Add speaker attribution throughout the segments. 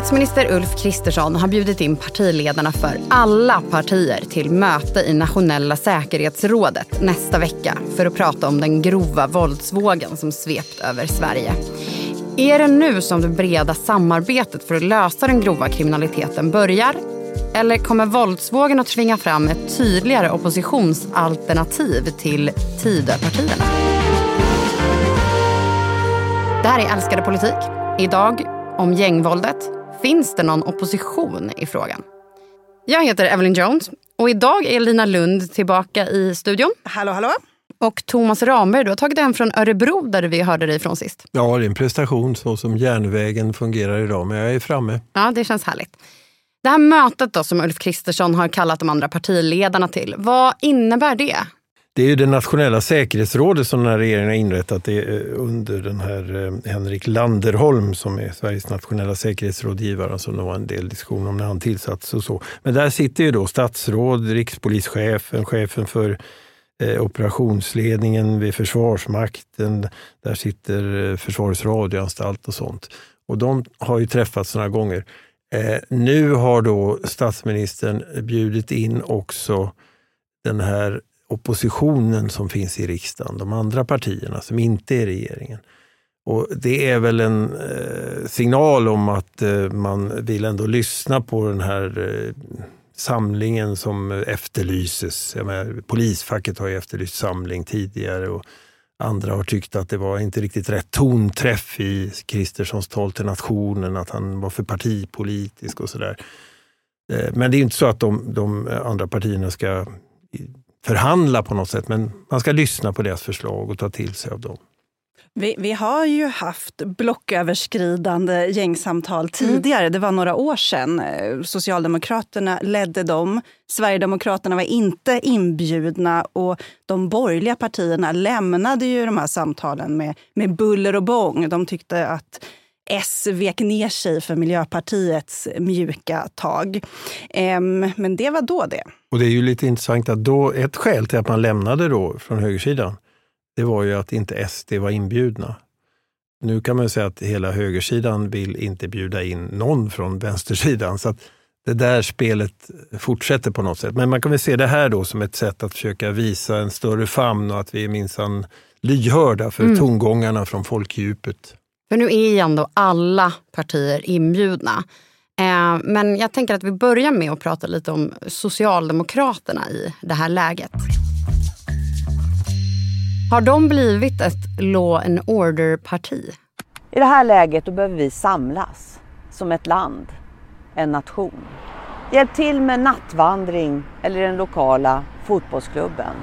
Speaker 1: Statsminister Ulf Kristersson har bjudit in partiledarna för alla partier till möte i nationella säkerhetsrådet nästa vecka för att prata om den grova våldsvågen som svept över Sverige. Är det nu som det breda samarbetet för att lösa den grova kriminaliteten börjar? Eller kommer våldsvågen att tvinga fram ett tydligare oppositionsalternativ till Tidöpartierna? Det här är Älskade politik. Idag om gängvåldet. Finns det någon opposition i frågan? Jag heter Evelyn Jones och idag är Lina Lund tillbaka i studion.
Speaker 2: Hallå, hallå.
Speaker 1: Och Thomas Ramberg, du har tagit hem från Örebro där vi hörde dig från sist.
Speaker 3: Ja, det är en prestation så som järnvägen fungerar idag, men jag är framme.
Speaker 1: Ja, det känns härligt. Det här mötet då som Ulf Kristersson har kallat de andra partiledarna till, vad innebär det?
Speaker 3: Det är ju det nationella säkerhetsrådet som den här regeringen har inrättat det eh, under den här eh, Henrik Landerholm som är Sveriges nationella säkerhetsrådgivare som det var en del diskussion om när han tillsattes och så. Men där sitter ju då statsråd, rikspolischefen, chefen för eh, operationsledningen vid Försvarsmakten. Där sitter Försvarets radioanstalt och sånt. Och de har ju träffats några gånger. Nu har då statsministern bjudit in också den här oppositionen som finns i riksdagen, de andra partierna som inte är regeringen. Och Det är väl en eh, signal om att eh, man vill ändå lyssna på den här eh, samlingen som efterlyses. Menar, polisfacket har ju efterlyst samling tidigare och andra har tyckt att det var inte riktigt rätt tonträff i Kristerssons tal till nationen, att han var för partipolitisk och sådär. Eh, men det är inte så att de, de andra partierna ska förhandla på något sätt, men man ska lyssna på deras förslag och ta till sig av dem.
Speaker 2: Vi, vi, har ju haft blocköverskridande gängsamtal tidigare. Mm. Det var några år sedan. Socialdemokraterna ledde dem. Sverigedemokraterna var inte inbjudna och de borgerliga partierna lämnade ju de här samtalen med, med buller och bång. De tyckte att S vek ner sig för Miljöpartiets mjuka tag. Men det var då det.
Speaker 3: Och det är ju lite intressant att då, ett skäl till att man lämnade då från högersidan, det var ju att inte SD var inbjudna. Nu kan man säga att hela högersidan vill inte bjuda in någon från vänstersidan. Så att det där spelet fortsätter på något sätt. Men man kan väl se det här då som ett sätt att försöka visa en större famn och att vi är minsann lyhörda för mm. tongångarna från folkdjupet.
Speaker 1: För nu är ju ändå alla partier inbjudna. Eh, men jag tänker att vi börjar med att prata lite om Socialdemokraterna i det här läget. Har de blivit ett law and order-parti?
Speaker 4: I det här läget då behöver vi samlas som ett land, en nation. Hjälp till med nattvandring eller den lokala fotbollsklubben.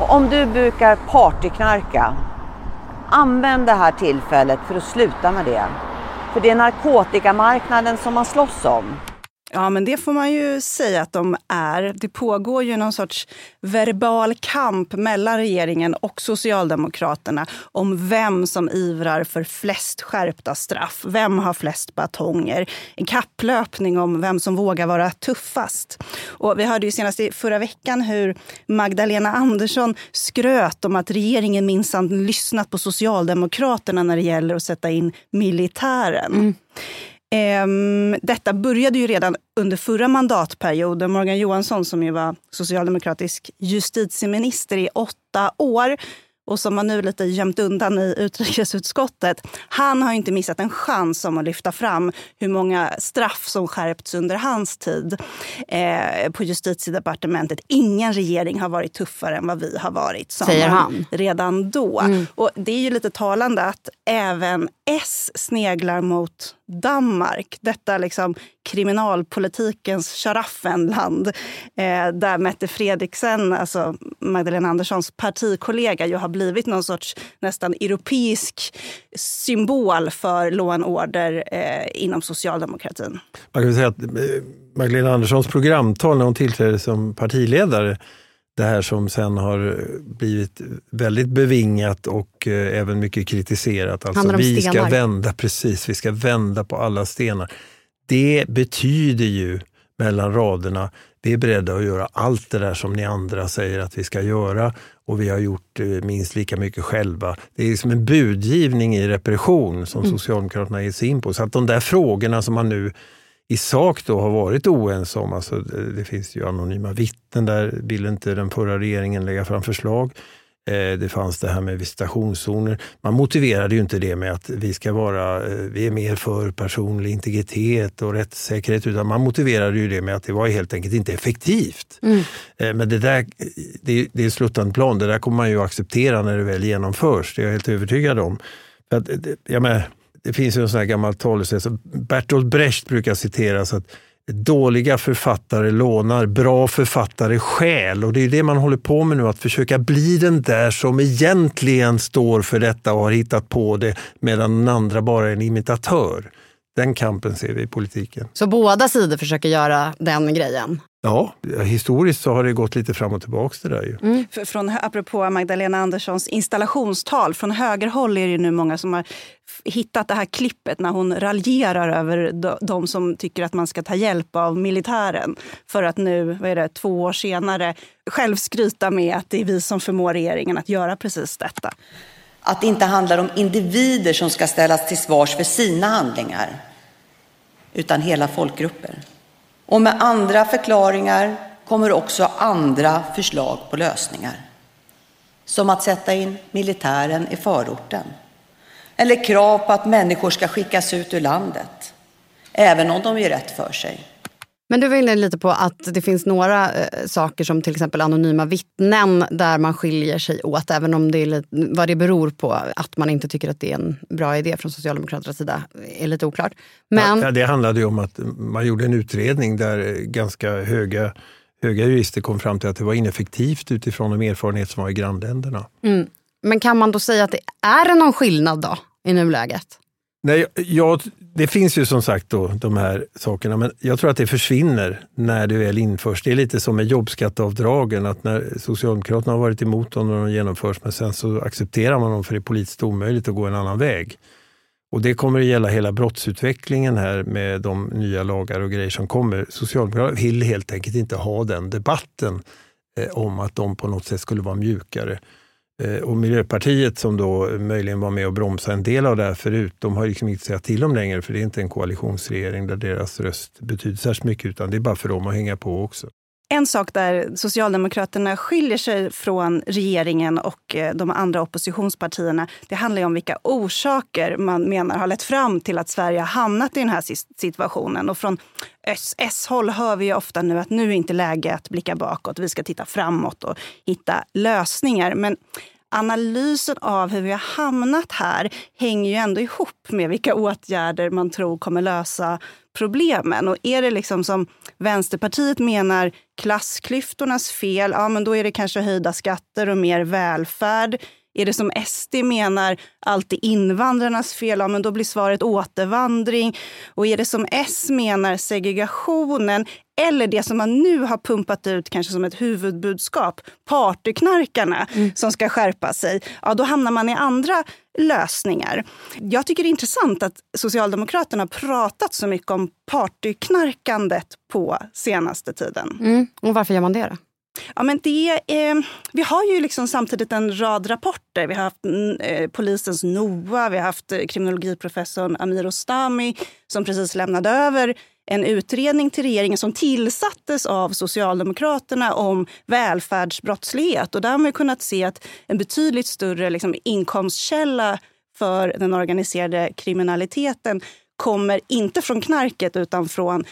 Speaker 4: Och om du brukar partyknarka Använd det här tillfället för att sluta med det. För det är narkotikamarknaden som man slåss om.
Speaker 2: Ja, men det får man ju säga att de är. Det pågår ju någon sorts verbal kamp mellan regeringen och Socialdemokraterna om vem som ivrar för flest skärpta straff. Vem har flest batonger? En kapplöpning om vem som vågar vara tuffast. Och vi hörde ju senast i förra veckan hur Magdalena Andersson skröt om att regeringen minsann lyssnat på Socialdemokraterna när det gäller att sätta in militären. Mm. Um, detta började ju redan under förra mandatperioden. Morgan Johansson som ju var socialdemokratisk justitieminister i åtta år och som man nu lite gömt undan i utrikesutskottet. Han har inte missat en chans om att lyfta fram hur många straff som skärpts under hans tid eh, på justitiedepartementet. Ingen regering har varit tuffare än vad vi har varit.
Speaker 1: Säger han.
Speaker 2: Redan då. Mm. Och det är ju lite talande att även S sneglar mot Danmark. Detta liksom kriminalpolitikens Sharaffenland. Eh, där Mette Fredriksen, alltså Magdalena Anderssons partikollega, ju har blivit någon sorts nästan europeisk symbol för law and order eh, inom socialdemokratin.
Speaker 3: Man kan säga att eh, Magdalena Anderssons programtal när hon tillträdde som partiledare det här som sen har blivit väldigt bevingat och eh, även mycket kritiserat.
Speaker 1: Alltså vi
Speaker 3: ska vända, precis, vi ska vända på alla stenar. Det betyder ju mellan raderna, vi är beredda att göra allt det där som ni andra säger att vi ska göra och vi har gjort eh, minst lika mycket själva. Det är som en budgivning i repression som mm. Socialdemokraterna ger sig in på. Så att de där frågorna som man nu i sak då har varit oense om, alltså det finns ju anonyma vittnen, där vill inte den förra regeringen lägga fram förslag. Eh, det fanns det här med visitationszoner. Man motiverade ju inte det med att vi ska vara, eh, vi är mer för personlig integritet och rättssäkerhet, utan man motiverade ju det med att det var helt enkelt inte effektivt. Mm. Eh, men det där, det, det är sluttande plan, det där kommer man ju acceptera när det väl genomförs, det är jag helt övertygad om. Att, jag menar, det finns ju en sån här gammal talesätt, Bertolt Brecht brukar citeras att dåliga författare lånar, bra författare skäl. Och det är det man håller på med nu, att försöka bli den där som egentligen står för detta och har hittat på det, medan den andra bara är en imitatör. Den kampen ser vi i politiken.
Speaker 1: Så båda sidor försöker göra den grejen?
Speaker 3: Ja, historiskt så har det gått lite fram och tillbaka det där ju. Mm.
Speaker 2: Från, apropå Magdalena Anderssons installationstal, från högerhåll är det nu många som har hittat det här klippet när hon raljerar över de som tycker att man ska ta hjälp av militären. För att nu, vad är det, två år senare, själv skryta med att det är vi som förmår regeringen att göra precis detta.
Speaker 4: Att det inte handlar om individer som ska ställas till svars för sina handlingar, utan hela folkgrupper. Och med andra förklaringar kommer också andra förslag på lösningar. Som att sätta in militären i förorten. Eller krav på att människor ska skickas ut ur landet. Även om de gör rätt för sig.
Speaker 1: Men du var inne lite på att det finns några eh, saker som till exempel anonyma vittnen där man skiljer sig åt. Även om det är lite, vad det beror på att man inte tycker att det är en bra idé från Socialdemokraternas sida är lite oklart.
Speaker 3: Men... Ja, det handlade ju om att man gjorde en utredning där ganska höga, höga jurister kom fram till att det var ineffektivt utifrån de erfarenheter som var i grannländerna. Mm.
Speaker 1: Men kan man då säga att det är någon skillnad då i nuläget?
Speaker 3: Nej, jag, det finns ju som sagt då, de här sakerna, men jag tror att det försvinner när det väl införs. Det är lite som med jobbskatteavdragen, att när Socialdemokraterna har varit emot dem när de genomförs, men sen så accepterar man dem för det är politiskt omöjligt att gå en annan väg. Och det kommer att gälla hela brottsutvecklingen här med de nya lagar och grejer som kommer. Socialdemokraterna vill helt enkelt inte ha den debatten eh, om att de på något sätt skulle vara mjukare. Eh, och Miljöpartiet som då möjligen var med och bromsade en del av det här förut, de har liksom inte att säga till om längre för det är inte en koalitionsregering där deras röst betyder särskilt mycket utan det är bara för dem att hänga på också.
Speaker 2: En sak där Socialdemokraterna skiljer sig från regeringen och eh, de andra oppositionspartierna, det handlar om vilka orsaker man menar har lett fram till att Sverige har hamnat i den här situationen. Och från S-håll hör vi ofta nu att nu är inte läge att blicka bakåt, vi ska titta framåt och hitta lösningar. Men analysen av hur vi har hamnat här hänger ju ändå ihop med vilka åtgärder man tror kommer lösa problemen. Och är det liksom som Vänsterpartiet menar klassklyftornas fel, ja men då är det kanske höjda skatter och mer välfärd. Är det som SD menar alltid invandrarnas fel, ja, men då blir svaret återvandring. Och är det som S menar segregationen eller det som man nu har pumpat ut kanske som ett huvudbudskap, partyknarkarna mm. som ska skärpa sig, ja då hamnar man i andra lösningar. Jag tycker det är intressant att Socialdemokraterna har pratat så mycket om partyknarkandet på senaste tiden.
Speaker 1: Mm. Och varför gör man det då?
Speaker 2: Ja, men det, eh, vi har ju liksom samtidigt en rad rapporter. Vi har haft mm, eh, polisens NOA, vi har haft eh, kriminologiprofessorn Amir Ostami som precis lämnade över en utredning till regeringen som tillsattes av Socialdemokraterna om välfärdsbrottslighet. Och där har man kunnat se att en betydligt större liksom, inkomstkälla för den organiserade kriminaliteten kommer inte från knarket utan från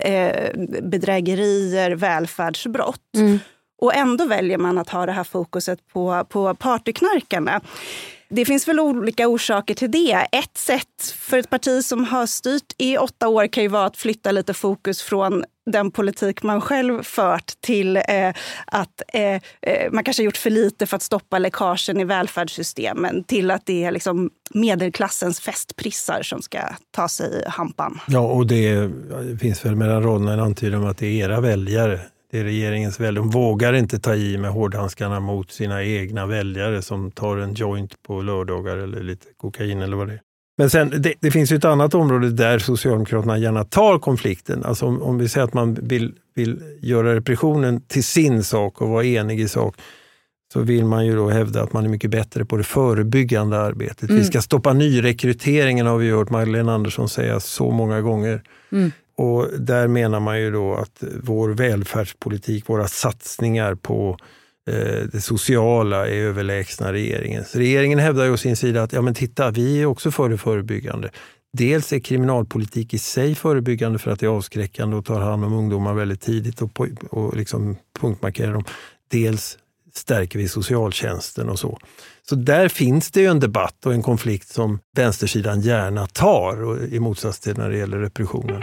Speaker 2: eh, bedrägerier, välfärdsbrott. Mm. Och ändå väljer man att ha det här fokuset på, på partyknarkarna. Det finns väl olika orsaker till det. Ett sätt för ett parti som har styrt i åtta år kan ju vara att flytta lite fokus från den politik man själv fört till eh, att eh, eh man kanske gjort för lite för att stoppa läckagen i välfärdssystemen till att det är liksom medelklassens festprissar som ska ta sig hampan.
Speaker 3: Ja, och det finns väl mellan raderna en antydan om att det är era väljare det är regeringens väljare. De vågar inte ta i med hårdhandskarna mot sina egna väljare som tar en joint på lördagar eller lite kokain eller vad det är. Men sen, det, det finns ju ett annat område där Socialdemokraterna gärna tar konflikten. Alltså om, om vi säger att man vill, vill göra repressionen till sin sak och vara enig i sak, så vill man ju då hävda att man är mycket bättre på det förebyggande arbetet. Mm. Vi ska stoppa nyrekryteringen har vi hört Magdalena Andersson säga så många gånger. Mm. Och där menar man ju då att vår välfärdspolitik, våra satsningar på eh, det sociala är överlägsna regeringens. Regeringen hävdar ju å sin sida att ja men titta, vi är också för det förebyggande. Dels är kriminalpolitik i sig förebyggande för att det är avskräckande och tar hand om ungdomar väldigt tidigt och, och liksom punktmarkerar dem. Dels stärker vi socialtjänsten och så. Så där finns det ju en debatt och en konflikt som vänstersidan gärna tar i motsats till när det gäller repressionen.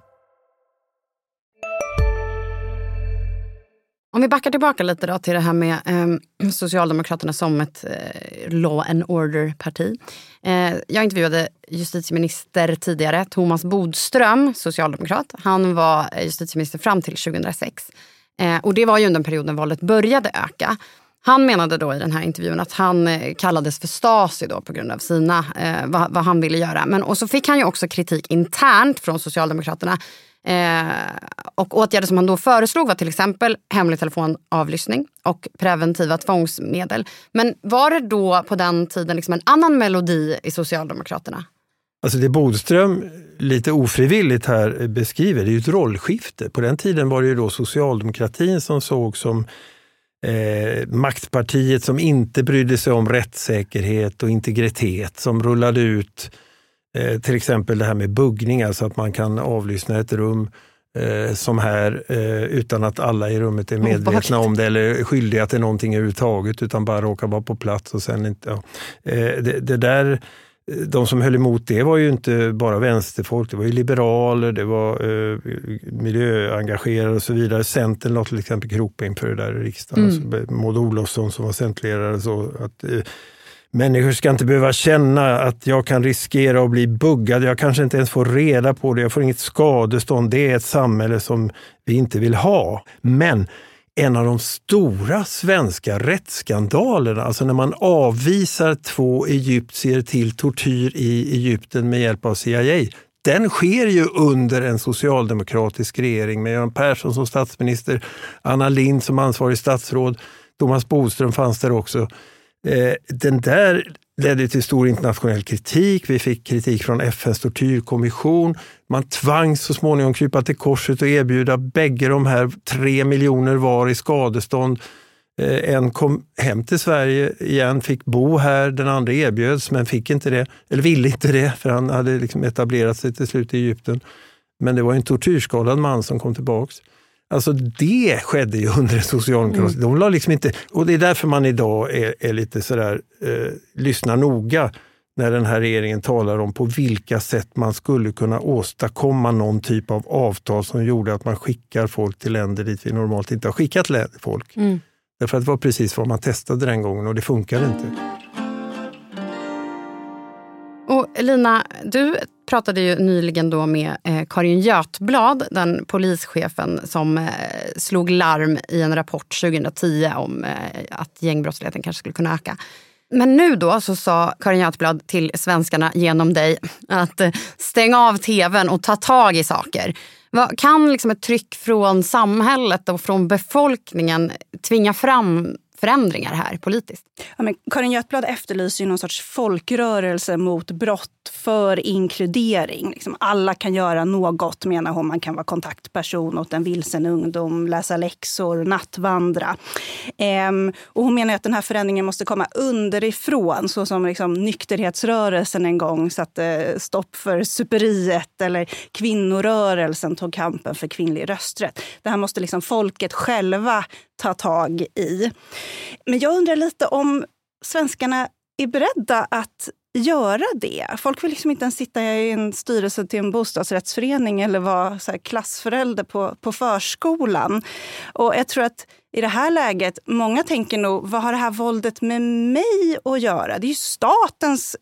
Speaker 1: Om vi backar tillbaka lite då till det här med eh, Socialdemokraterna som ett eh, law and order-parti. Eh, jag intervjuade justitieminister tidigare, Thomas Bodström, socialdemokrat. Han var eh, justitieminister fram till 2006. Eh, och det var ju under en period när våldet började öka. Han menade då i den här intervjun att han eh, kallades för Stasi då på grund av sina, eh, vad, vad, han ville göra. Men, och så fick han ju också kritik internt från Socialdemokraterna. Eh, och åtgärder som han då föreslog var till exempel hemlig telefonavlyssning och preventiva tvångsmedel. Men var det då på den tiden liksom en annan melodi i Socialdemokraterna?
Speaker 3: Alltså det Bodström lite ofrivilligt här beskriver, det är ju ett rollskifte. På den tiden var det ju då socialdemokratin som såg som eh, maktpartiet som inte brydde sig om rättssäkerhet och integritet, som rullade ut eh, till exempel det här med buggning, alltså att man kan avlyssna ett rum eh, som här eh, utan att alla i rummet är medvetna om det eller skyldiga till någonting överhuvudtaget utan bara råkar vara på plats. och sen inte, ja. Eh, det, det där de som höll emot det var ju inte bara vänsterfolk, det var ju liberaler, det var eh, miljöengagerade och så vidare. Centern la till exempel krokben för det där i riksdagen. Mm. Alltså, Maud Olofsson som var centerledare så att eh, Människor ska inte behöva känna att jag kan riskera att bli buggad. Jag kanske inte ens får reda på det. Jag får inget skadestånd. Det är ett samhälle som vi inte vill ha. Men en av de stora svenska rättsskandalerna, alltså när man avvisar två egyptier till tortyr i Egypten med hjälp av CIA, den sker ju under en socialdemokratisk regering med Göran Persson som statsminister, Anna Lind som ansvarig statsråd, Thomas Bodström fanns där också. Eh, den där ledde till stor internationell kritik. Vi fick kritik från FNs tortyrkommission. Man tvangs så småningom krypa till korset och erbjuda bägge de här tre miljoner var i skadestånd. Eh, en kom hem till Sverige igen, fick bo här. Den andra erbjöds men fick inte det, eller ville inte det för han hade liksom etablerat sig till slut i Egypten. Men det var en tortyrskadad man som kom tillbaks. Alltså det skedde ju under den socialdemokratiska... Mm. De liksom inte, och det är därför man idag är, är lite sådär, eh, lyssnar noga när den här regeringen talar om på vilka sätt man skulle kunna åstadkomma någon typ av avtal som gjorde att man skickar folk till länder dit vi normalt inte har skickat folk. Mm. Därför att det var precis vad man testade den gången och det funkade inte.
Speaker 1: Och Lina, du pratade ju nyligen då med eh, Karin Götblad, den polischefen som eh, slog larm i en rapport 2010 om eh, att gängbrottsligheten kanske skulle kunna öka. Men nu då så sa Karin Götblad till svenskarna genom dig att eh, stäng av tvn och ta tag i saker. Kan liksom ett tryck från samhället och från befolkningen tvinga fram förändringar här politiskt.
Speaker 2: Ja, men Karin Götblad efterlyser ju någon sorts folkrörelse mot brott för inkludering. Liksom alla kan göra något, menar hon. Man kan vara kontaktperson åt en vilsen ungdom, läsa läxor, nattvandra. Ehm, och hon menar att den här förändringen måste komma underifrån, så som liksom nykterhetsrörelsen en gång satte stopp för superiet eller kvinnorörelsen tog kampen för kvinnlig rösträtt. Det här måste liksom folket själva ta tag i. Men jag undrar lite om svenskarna är beredda att göra det. Folk vill liksom inte ens sitta i en styrelse till en bostadsrättsförening eller vara så klassförälder på, på förskolan. Och jag tror att i det här läget, många tänker nog, vad har det här våldet med mig att göra? Det är ju statens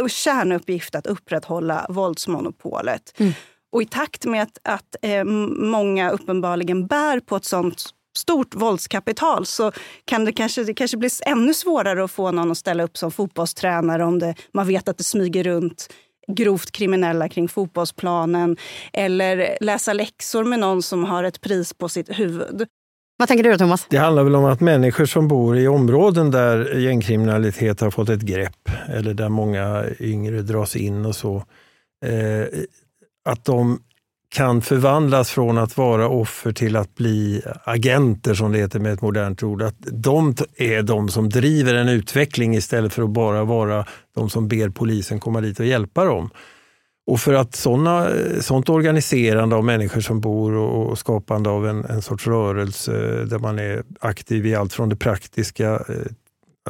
Speaker 2: eh, kärnuppgift att upprätthålla våldsmonopolet. Mm. Och i takt med att, att eh, många uppenbarligen bär på ett sånt stort våldskapital så kan det kanske, det kanske bli ännu svårare att få någon att ställa upp som fotbollstränare om det, man vet att det smyger runt grovt kriminella kring fotbollsplanen eller läsa läxor med någon som har ett pris på sitt huvud.
Speaker 1: Vad tänker du Thomas?
Speaker 3: Det handlar väl om att människor som bor i områden där gängkriminalitet har fått ett grepp eller där många yngre dras in och så, eh, att de kan förvandlas från att vara offer till att bli agenter, som det heter med ett modernt ord. Att de är de som driver en utveckling istället för att bara vara de som ber polisen komma dit och hjälpa dem. Och för att såna, sånt organiserande av människor som bor och skapande av en, en sorts rörelse där man är aktiv i allt från det praktiska, eh,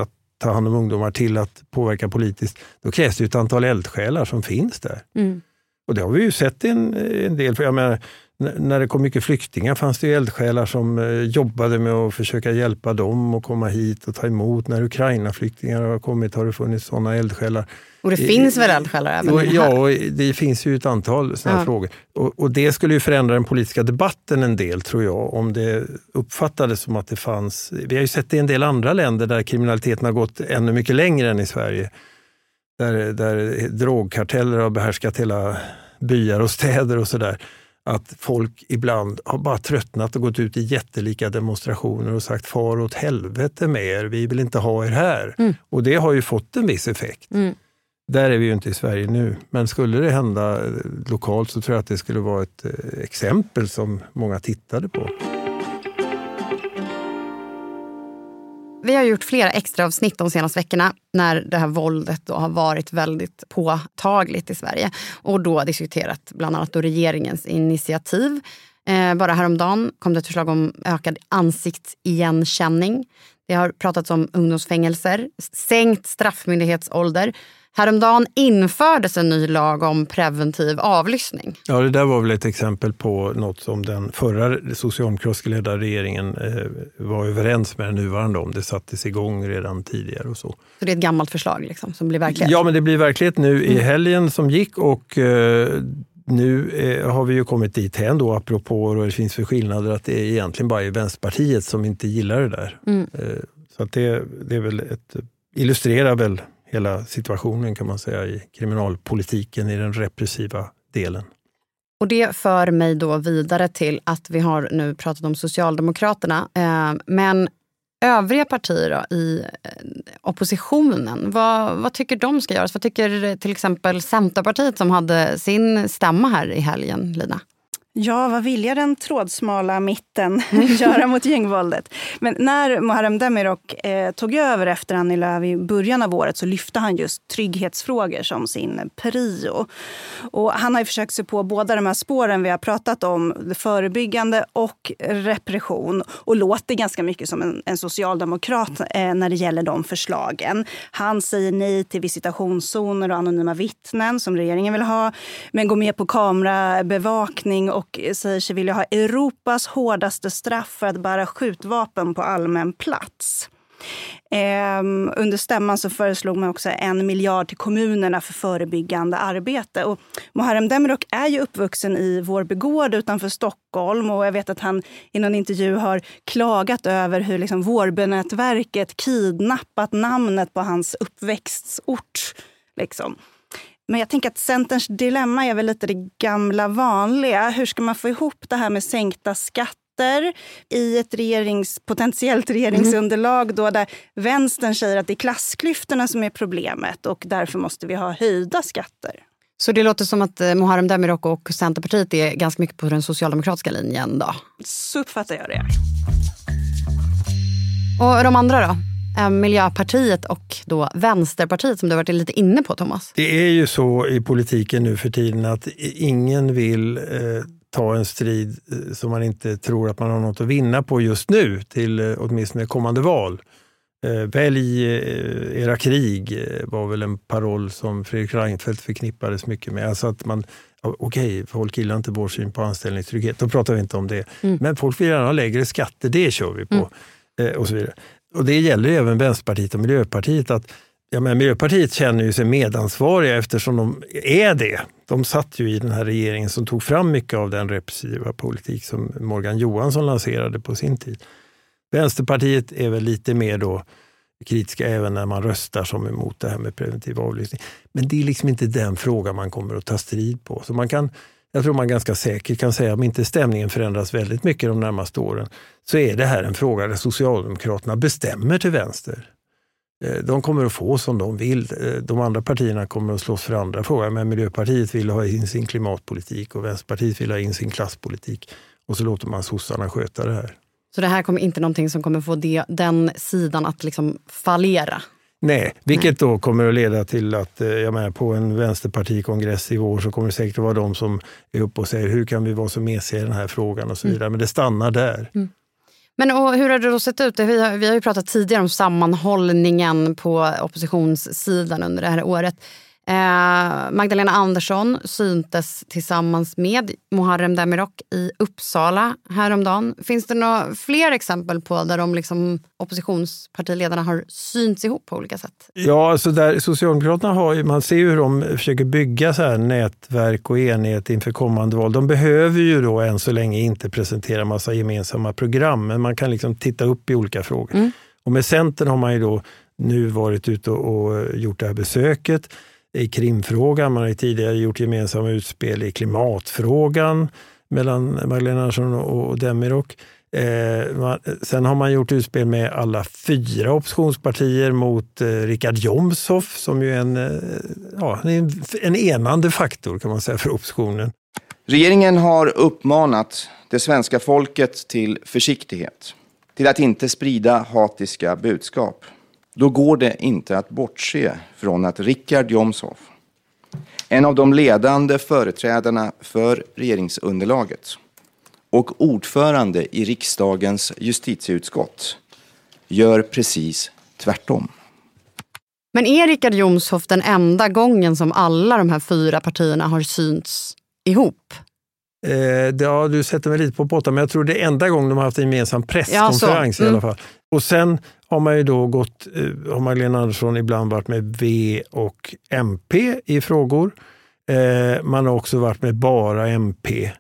Speaker 3: att ta hand om ungdomar, till att påverka politiskt, då krävs det ett antal eldsjälar som finns där. Mm. Och det har vi ju sett en, en del. För jag menar, när det kom mycket flyktingar fanns det eldsjälar som eh, jobbade med att försöka hjälpa dem att komma hit och ta emot. När Ukraina-flyktingar har kommit har det funnits sådana eldsjälar.
Speaker 1: Och det finns väl eldsjälar även
Speaker 3: jo, Ja, och det finns ju ett antal sådana ja. frågor. Och, och, det skulle ju förändra den politiska debatten en del tror jag, om det uppfattades som att det fanns... Vi har ju sett det i en del andra länder där kriminaliteten har gått ännu mycket längre än i Sverige där, där drogkarteller har behärskat hela byar och städer och sådär. Att folk ibland har bara tröttnat och gått ut i jättelika demonstrationer och sagt far åt helvete med er, vi vill inte ha er här. Mm. Och det har ju fått en viss effekt. Mm. Där är vi ju inte i Sverige nu, men skulle det hända lokalt så tror jag att det skulle vara ett eh, exempel som många tittade på.
Speaker 1: Vi har gjort flera extra avsnitt de senaste veckorna när det här våldet har varit väldigt påtagligt i Sverige. Och då diskuterat bland annat då regeringens initiativ. Eh, bara häromdagen kom det ett förslag om ökad ansiktsigenkänning. Det har pratats om ungdomsfängelser, sänkt straffmyndighetsålder Häromdagen infördes en ny lag om preventiv avlyssning.
Speaker 3: Ja, det där var väl ett exempel på något som den förra socialdemokratiskt ledda regeringen eh, var överens med den nuvarande om. Det sattes igång redan tidigare och så.
Speaker 1: Så det är ett gammalt förslag liksom, som blir verklighet?
Speaker 3: Ja, men det blir verklighet nu i mm. helgen som gick och eh, nu eh, har vi ju kommit dit hän då, apropå och det finns för skillnader, att det är egentligen bara är Vänsterpartiet som inte gillar det där. Mm. Så att det, det är väl ett, illustrerar väl hela situationen kan man säga i kriminalpolitiken i den repressiva delen.
Speaker 1: Och Det för mig då vidare till att vi har nu pratat om Socialdemokraterna. Eh, men övriga partier då, i eh, oppositionen, vad, vad tycker de ska göras? Vad tycker till exempel Centerpartiet som hade sin stämma här i helgen, Lina?
Speaker 2: Ja, vad vill jag den trådsmala mitten göra mot gängvåldet? Men när Muharrem Demirok eh, tog över efter Annie Lööf i början av året så lyfte han just trygghetsfrågor som sin prio. Och han har försökt sig på båda de här spåren vi har pratat om, det förebyggande och repression och låter ganska mycket som en, en socialdemokrat eh, när det gäller de förslagen. Han säger nej till visitationszoner och anonyma vittnen som regeringen vill ha, men går med på kamerabevakning och och säger sig vilja ha Europas hårdaste straff för att bära skjutvapen på allmän plats. Ehm, under stämman så föreslog man också en miljard till kommunerna för förebyggande arbete. Och Muharrem Demirok är ju uppvuxen i Vårbygård utanför Stockholm och jag vet att han i någon intervju har klagat över hur liksom Vårbynätverket kidnappat namnet på hans uppväxtort. Liksom. Men jag tänker att Centerns dilemma är väl lite det gamla vanliga. Hur ska man få ihop det här med sänkta skatter i ett regerings, potentiellt regeringsunderlag då där vänstern säger att det är klassklyftorna som är problemet och därför måste vi ha höjda skatter.
Speaker 1: Så det låter som att eh, Muharrem Demirok och Centerpartiet är ganska mycket på den socialdemokratiska linjen då?
Speaker 2: Så uppfattar jag det.
Speaker 1: Och de andra då? Eh, Miljöpartiet och då Vänsterpartiet som du varit lite inne på Thomas.
Speaker 3: Det är ju så i politiken nu för tiden att ingen vill eh, ta en strid eh, som man inte tror att man har något att vinna på just nu till eh, åtminstone kommande val. Eh, välj eh, era krig var väl en paroll som Fredrik Reinfeldt förknippades mycket med. Alltså att man, okej, folk gillar inte vår syn på anställningstrygghet, då pratar vi inte om det. Mm. Men folk vill gärna ha lägre skatter, det kör vi på. Mm. och så vidare. Och det gäller även Vänsterpartiet och Miljöpartiet. att Ja, men Miljöpartiet känner ju sig medansvariga eftersom de är det. De satt ju i den här regeringen som tog fram mycket av den repressiva politik som Morgan Johansson lanserade på sin tid. Vänsterpartiet är väl lite mer då kritiska även när man röstar som emot det här med preventiv avlyssning. Men det är liksom inte den frågan man kommer att ta strid på. Så man kan, jag tror man ganska säkert kan säga, om inte stämningen förändras väldigt mycket de närmaste åren, så är det här en fråga där Socialdemokraterna bestämmer till vänster. Eh, de kommer att få som de vill. Eh, de andra partierna kommer att slåss för andra frågor. Men Miljöpartiet vill ha in sin klimatpolitik och Vänsterpartiet vill ha in sin klasspolitik. Och så låter man sossarna sköta det här.
Speaker 1: Så det här kommer inte någonting som kommer få det, den sidan att liksom fallera?
Speaker 3: Nej, vilket då kommer att leda till att eh, jag menar, på en vänsterpartikongress i vår så kommer det säkert vara de som är uppe och säger hur kan vi vara så mesiga i den här frågan och så mm. vidare. Mm. Men det stannar där. Mm.
Speaker 1: Men och hur har det då sett ut? Vi har, vi har ju pratat tidigare om sammanhållningen på oppositionssidan under det här året. Eh, Magdalena Andersson syntes tillsammans med Muharrem Demirok i Uppsala häromdagen. Finns det några fler exempel på där de liksom, oppositionspartiledarna har synts ihop på olika sätt?
Speaker 3: Ja, alltså där Socialdemokraterna har man ser ju hur de försöker bygga så här nätverk och enhet inför kommande val. De behöver ju då än så länge inte presentera massa gemensamma program, men man kan liksom titta upp i olika frågor. Mm. Och med Centern har man ju då nu varit ute och gjort det här besöket i Krimfrågan. Man har tidigare gjort gemensamma utspel i klimatfrågan mellan Magdalena Andersson och Demirok. Eh, sen har man gjort utspel med alla fyra oppositionspartier mot eh, Richard Jomshof som ju är en, eh, ja, en, en enande faktor kan man säga för oppositionen.
Speaker 5: Regeringen har uppmanat det svenska folket till försiktighet, till att inte sprida hatiska budskap. Då går det inte att bortse från att Richard Jomshof, en av de ledande företrädarna för regeringsunderlaget och ordförande i riksdagens justitieutskott, gör precis tvärtom.
Speaker 1: Men är Richard Jomshof den enda gången som alla de här fyra partierna har synts ihop?
Speaker 3: Eh, ja, du sätter mig lite på botten, men jag tror det är enda gången de har haft en gemensam presskonferens ja, mm. i alla fall. Och sen har man ju då gått, eh, har Magdalena Andersson ibland varit med V och MP i frågor. Eh, man har också varit med bara MP.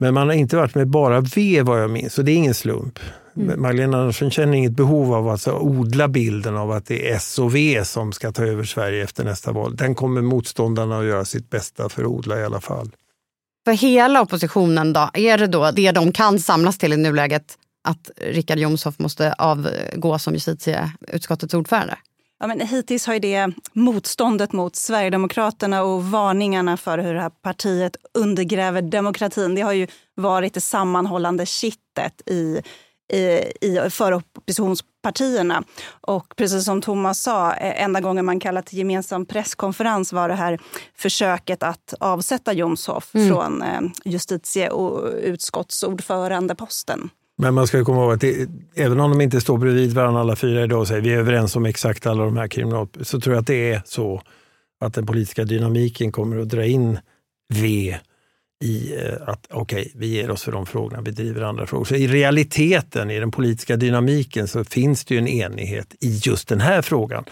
Speaker 3: Men man har inte varit med bara V vad jag minns, så det är ingen slump. Mm. Magdalena Andersson känner inget behov av att odla bilden av att det är S och V som ska ta över Sverige efter nästa val. Den kommer motståndarna att göra sitt bästa för att odla i alla fall.
Speaker 1: För hela oppositionen då, är det då det de kan samlas till i nuläget att Richard Jomshof måste avgå som justitieutskottets ordförande?
Speaker 2: Ja, men hittills har ju det motståndet mot Sverigedemokraterna och varningarna för hur det här partiet undergräver demokratin, det har ju varit det sammanhållande kittet i, i, i, för oppositionspartierna. Och precis som Thomas sa, eh, enda gången man kallat till gemensam presskonferens var det här försöket att avsätta Jomshof mm. från eh, justitie och utskottsordförandeposten.
Speaker 3: Men man ska komma ihåg att det, även om de inte står bredvid varandra alla fyra idag och säger vi är överens om exakt alla de här kriminal så tror jag att det är så att den politiska dynamiken kommer att dra in V i eh, att okej, okay, vi ger oss för de frågorna, vi driver andra frågor. Så i realiteten, i den politiska dynamiken, så finns det ju en enighet i just den här frågan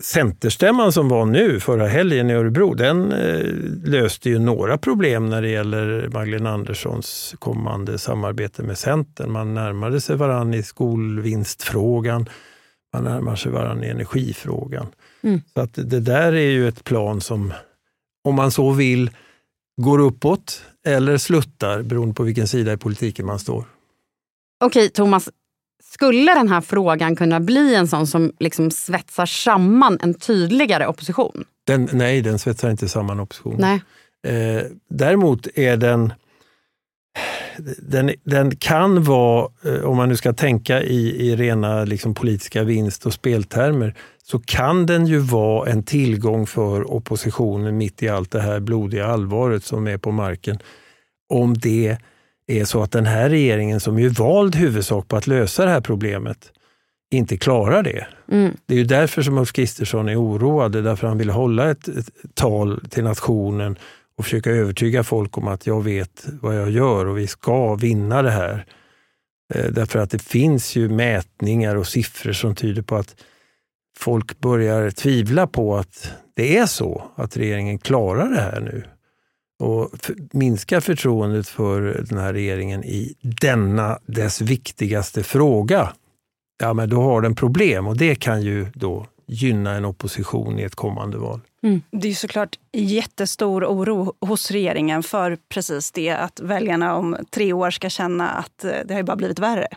Speaker 3: centerstämman som var nu förra helgen i Örebro, den eh, löste ju några problem när det gäller Magdalena Anderssons kommande samarbete med Centern. Man närmade sig varann i skolvinstfrågan, man närmar sig varann i energifrågan. Mm. Så att det där är ju ett plan som, om man så vill, går uppåt eller sluttar beroende på vilken sida i politiken man står.
Speaker 1: Okej, Thomas. Skulle den här frågan kunna bli en sån som liksom svetsar samman en tydligare opposition?
Speaker 3: Den, nej, den svetsar inte samman oppositionen.
Speaker 1: Nej.
Speaker 3: Eh, däremot är den, den, den kan vara, eh, om man nu ska tänka i, i rena liksom, politiska vinst och speltermer, så kan den ju vara en tillgång för oppositionen mitt i allt det här blodiga allvaret som är på marken. Om det är så att den här regeringen, som är vald huvudsak på att lösa det här problemet, inte klarar det.
Speaker 1: Mm.
Speaker 3: Det är ju därför som Ulf Kristersson är oroad, därför han vill hålla ett, ett tal till nationen och försöka övertyga folk om att jag vet vad jag gör och vi ska vinna det här. Eh, därför att det finns ju mätningar och siffror som tyder på att folk börjar tvivla på att det är så, att regeringen klarar det här nu. Och minska förtroendet för den här regeringen i denna dess viktigaste fråga, ja men då har den problem och det kan ju då gynna en opposition i ett kommande val.
Speaker 2: Mm. Det är såklart jättestor oro hos regeringen för precis det, att väljarna om tre år ska känna att eh, det har bara blivit värre.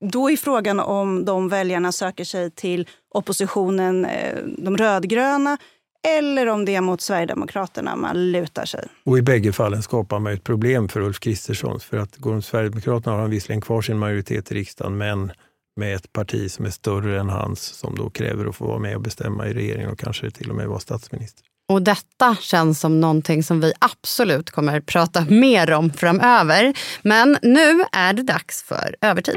Speaker 2: Då är frågan om de väljarna söker sig till oppositionen, eh, de rödgröna, eller om det är mot Sverigedemokraterna man lutar sig.
Speaker 3: Och i bägge fallen skapar man ett problem för Ulf Kristersson. För att går Sverigedemokraterna har han visserligen kvar sin majoritet i riksdagen, men med ett parti som är större än hans som då kräver att få vara med och bestämma i regeringen och kanske till och med vara statsminister.
Speaker 1: Och detta känns som någonting som vi absolut kommer prata mer om framöver. Men nu är det dags för övertid.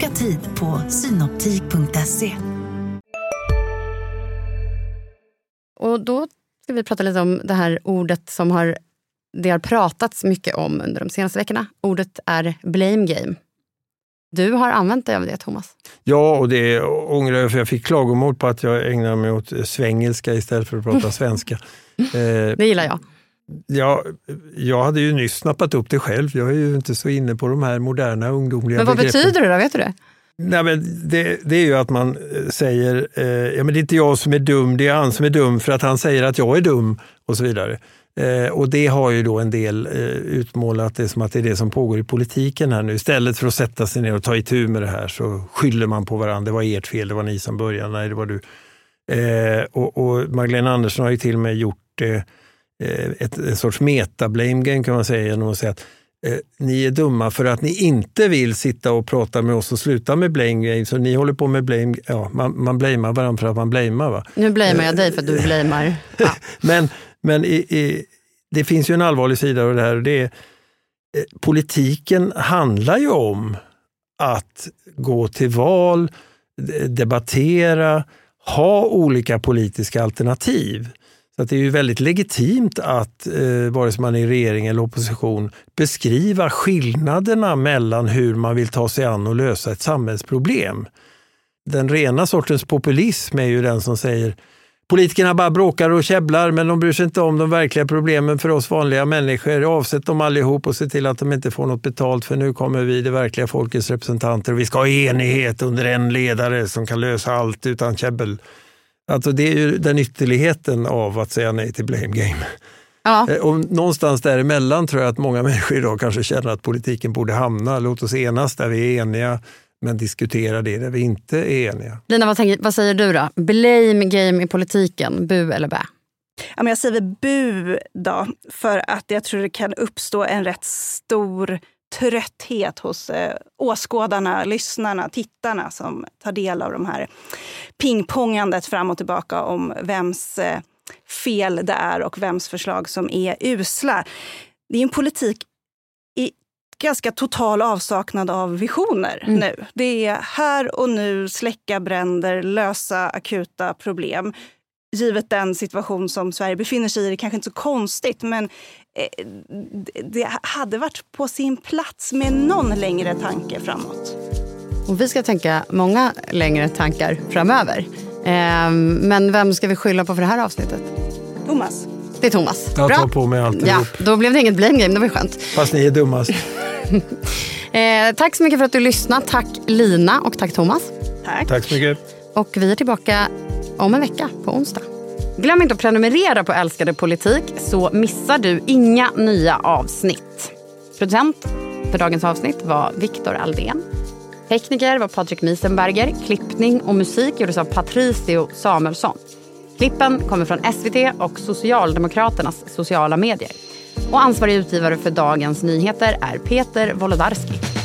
Speaker 6: Boka tid på synoptik.se.
Speaker 1: Och då ska vi prata lite om det här ordet som har, det har pratats mycket om under de senaste veckorna. Ordet är blame game. Du har använt dig av det, Thomas.
Speaker 3: Ja, och det ångrar jag för jag fick klagomål på att jag ägnar mig åt svengelska istället för att prata svenska.
Speaker 1: Det gillar jag.
Speaker 3: Ja, jag hade ju nyss snappat upp det själv. Jag är ju inte så inne på de här moderna ungdomliga
Speaker 1: Men vad
Speaker 3: begreppen.
Speaker 1: betyder det då? Vet du det?
Speaker 3: Nej, men det, det är ju att man eh, säger, eh, ja men det är inte jag som är dum, det är han som är dum för att han säger att jag är dum och så vidare. Eh, och det har ju då en del eh, utmålat det som att det är det som pågår i politiken här nu. Istället för att sätta sig ner och ta itu med det här så skyller man på varandra. Det var ert fel, det var ni som började, nej det var du. Eh, och, och Magdalena Andersson har ju till och med gjort det Eh, ett, ett sorts meta-blame game kan man säga genom att säga att eh, ni är dumma för att ni inte vill sitta och prata med oss och sluta med blame game. Så ni håller på med blame, ja, man, man blamear varandra för att man blamear. Va?
Speaker 1: Nu blamear jag dig för att du blamear. Ja.
Speaker 3: men men i, i, det finns ju en allvarlig sida av det här. Det är, eh, politiken handlar ju om att gå till val, debattera, ha olika politiska alternativ. Så att det är ju väldigt legitimt att, eh, vare sig man är i regering eller opposition, beskriva skillnaderna mellan hur man vill ta sig an och lösa ett samhällsproblem. Den rena sortens populism är ju den som säger Politikerna bara bråkar och käbblar men de bryr sig inte om de verkliga problemen för oss vanliga människor. Avsätt dem allihop och se till att de inte får något betalt för nu kommer vi, det verkliga folkets representanter, och vi ska ha enighet under en ledare som kan lösa allt utan käbbel. Alltså det är ju den ytterligheten av att säga nej till blame game.
Speaker 1: Ja.
Speaker 3: Eh, och någonstans däremellan tror jag att många människor idag kanske känner att politiken borde hamna. Låt oss enas där vi är eniga, men diskutera det där vi inte är eniga.
Speaker 1: Lina, vad, tänker, vad säger du då? Blame game i politiken, bu eller bä?
Speaker 2: Ja, men jag säger bu då, för att jag tror det kan uppstå en rätt stor trötthet hos eh, åskådarna, lyssnarna, tittarna som tar del av de här pingpongandet fram och tillbaka om vems eh, fel det är och vems förslag som är usla. Det är en politik i ganska total avsaknad av visioner mm. nu. Det är här och nu släcka bränder, lösa akuta problem givet den situation som Sverige befinner sig i, det är kanske inte så konstigt, men det hade varit på sin plats med någon längre tanke framåt.
Speaker 1: Och vi ska tänka många längre tankar framöver. Eh, men vem ska vi skylla på för det här avsnittet?
Speaker 2: Thomas.
Speaker 1: Det är Thomas.
Speaker 3: Jag
Speaker 1: Bra.
Speaker 3: tar på mig alltihop.
Speaker 1: Ja, då blev det inget blame game, det var ju skönt.
Speaker 3: Fast ni är dummast.
Speaker 1: Eh, tack så mycket för att du lyssnade. Tack Lina och tack Thomas.
Speaker 2: Tack.
Speaker 3: Tack så mycket.
Speaker 1: Och vi är tillbaka om en vecka på onsdag. Glöm inte att prenumerera på Älskade politik så missar du inga nya avsnitt. Producent för dagens avsnitt var Viktor Aldén. Tekniker var Patrik Miesenberger. Klippning och musik gjordes av Patricio Samuelsson. Klippen kommer från SVT och Socialdemokraternas sociala medier. Och ansvarig utgivare för dagens nyheter är Peter Wolodarski.